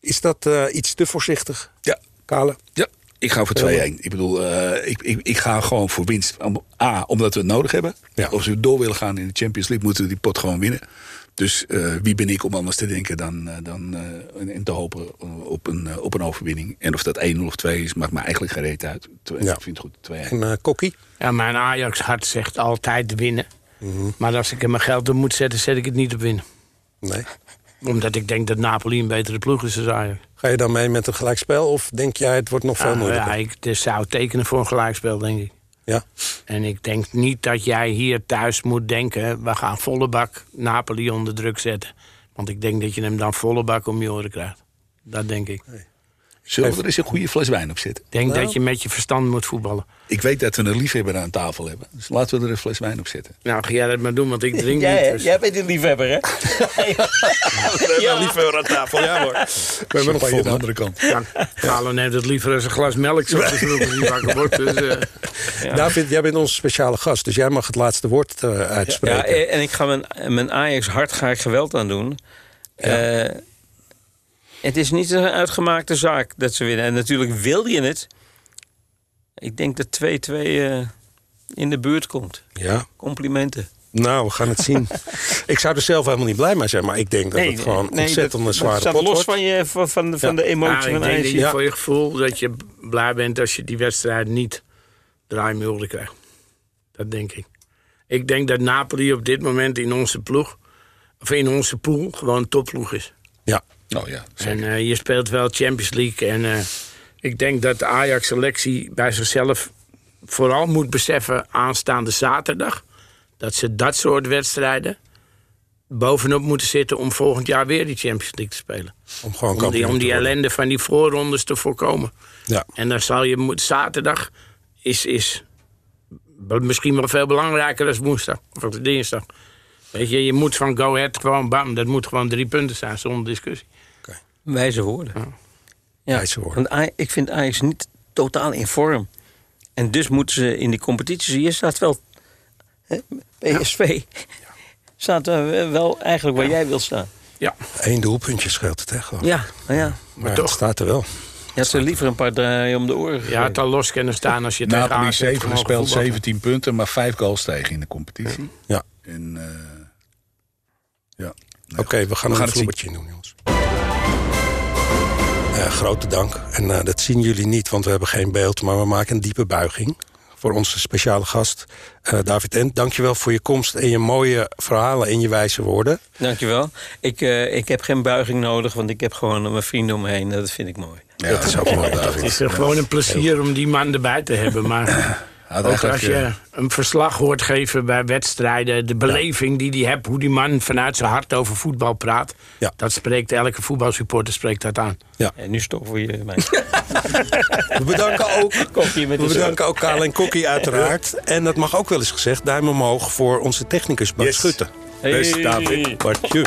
Is dat eh, iets te voorzichtig, Ja. Kale? Ja, ik ga voor 2-1. Ik bedoel, eh, ik, ik, ik ga gewoon voor winst. Om- A, omdat we het nodig hebben. Ja. Als we door willen gaan in de Champions League, moeten we die pot gewoon winnen. Dus eh, wie ben ik om anders te denken dan, eh, dan eh, en- te hopen op een, op een overwinning. En of dat 1 of 2 is, maakt me eigenlijk geen reet uit. Twee- Ja. Ik vind het goed, 2-1. En Kokkie? Ja, mijn Ajax-hart zegt altijd winnen. Mhm. Maar als ik er mijn geld op moet zetten, zet ik het niet op winnen. Nee. Omdat ik denk dat Napoli een betere ploeg is dan Ajax. Ga je dan mee met een gelijkspel? Of denk jij het wordt nog veel Ah, moeilijker? ja, ik dus zou tekenen voor een gelijkspel, denk ik. Ja? En ik denk niet dat jij hier thuis moet denken... we gaan volle bak Napoli onder druk zetten. Want ik denk dat je hem dan volle bak om je oren krijgt. Dat denk ik. Ik Zullen we er eens een goede fles wijn op zetten? denk Nou. dat je met je verstand moet voetballen. Ik weet dat we een liefhebber aan tafel hebben. Dus laten we er een fles wijn op zetten. Nou, ga jij dat maar doen, want ik drink Jij, niet. Dus. jij bent een liefhebber, hè? Ja, liever aan tafel, ja hoor. We hebben nog aan de andere kant. Ja, Galo neemt het liever als een glas melk, zoals vroeger wakker wordt. Dus, eh, David, jij bent onze speciale gast, dus jij mag het laatste woord eh, Ja, uitspreken. en ik ga mijn, mijn Ajax hard ga ik geweld aan doen. Eh, het is niet een uitgemaakte zaak dat ze winnen. En natuurlijk wil je het. Ik denk dat 2-2 eh, in de buurt komt. ja. Complimenten. Nou, we gaan het zien. ik zou er zelf helemaal niet blij mee zijn, maar ik denk dat het gewoon ontzettend een zware pot los van, je, van, van, van Ja. de emotie nou, ik van denk Ajax. dat je Ja. voor je gevoel dat je blij bent als je die wedstrijd niet draaimulden krijgt. Dat denk ik. Ik denk dat Napoli op dit moment in onze ploeg, of in onze pool, gewoon topploeg is. Ja, Nou ja, En eh, je speelt wel Champions League. En eh, ik denk dat de Ajax-selectie bij zichzelf vooral moet beseffen aanstaande zaterdag. Dat ze dat soort wedstrijden bovenop moeten zitten om volgend jaar weer die Champions League te spelen. om gewoon Om die, om ellende van die voorrondes te voorkomen. Ja. En dan zal je moet, zaterdag is, is misschien wel veel belangrijker dan woensdag of dinsdag. Weet je, je moet van Go Ahead gewoon bam, dat moet gewoon drie punten zijn zonder discussie. Wijze woorden. Ja. Wijze woorden. Want Aj- ik vind Ajax niet totaal in vorm. En dus moeten ze in die competitie... Hier staat wel... hè, PSV staat wel eigenlijk waar jij wil staan. Ja, Eén doelpuntje scheelt het, hè, gewoon. Ja, nou ja. maar toch. het staat er wel. Je had ze liever een paar draaien om de oren gegeven. had al los kunnen staan als je tegen Napoli Ajax hebt 7 mogen gespeeld, voetballen. 17 punten, maar 5 goals tegen in de competitie. Ja. En eh, ja. Oké, we gaan We gaan een het vloebertje doen, jongens. Eh, grote dank. En eh, dat zien jullie niet, want we hebben geen beeld. Maar we maken een diepe buiging voor onze speciale gast, eh, David Ent. Dankjewel voor je komst en je mooie verhalen en je wijze woorden. Dankjewel. Ik, eh, ik heb geen buiging nodig, want ik heb gewoon mijn vrienden om me heen. Dat vind ik mooi. Ja, dat is ook mooi, Het David. is gewoon een plezier om die man erbij te hebben. Maar Had ook als je eh, een verslag hoort geven bij wedstrijden... de beleving die hij heeft, hoe die man vanuit zijn hart over voetbal praat... Ja. dat spreekt elke voetbalsupporter spreekt dat aan. En nu stop voor je mij. We bedanken ook, Kopje met we bedanken ook Karel en Kokkie uiteraard. En dat mag ook wel eens gezegd, duim omhoog voor onze technicus Bart Yes. Schutte. Hey. David. Bartje.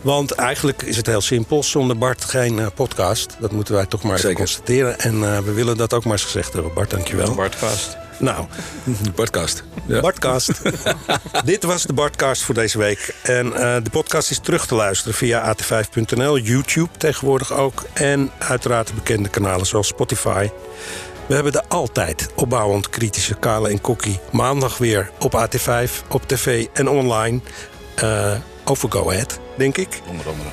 Want eigenlijk is het heel simpel. Zonder Bart geen eh, podcast. Dat moeten wij toch maar even Zeker. constateren. En eh, we willen dat ook maar eens gezegd hebben. Bart, dankjewel. Bart Kast. Nou, Bartkast. Ja. Bartcast. Dit was de Bartcast voor deze week. En eh, de podcast is terug te luisteren via at5.nl, YouTube tegenwoordig ook. En uiteraard de bekende kanalen zoals Spotify. We hebben de altijd opbouwend kritische Kale en Kokkie. Maandag weer op AT5, op tv en online. eh, over Go Ahead, denk ik. Onder andere.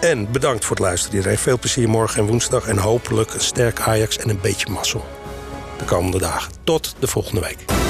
En bedankt voor het luisteren iedereen. Veel plezier morgen en woensdag. En hopelijk een sterk Ajax en een beetje mazzel. De komende dagen. Tot de volgende week.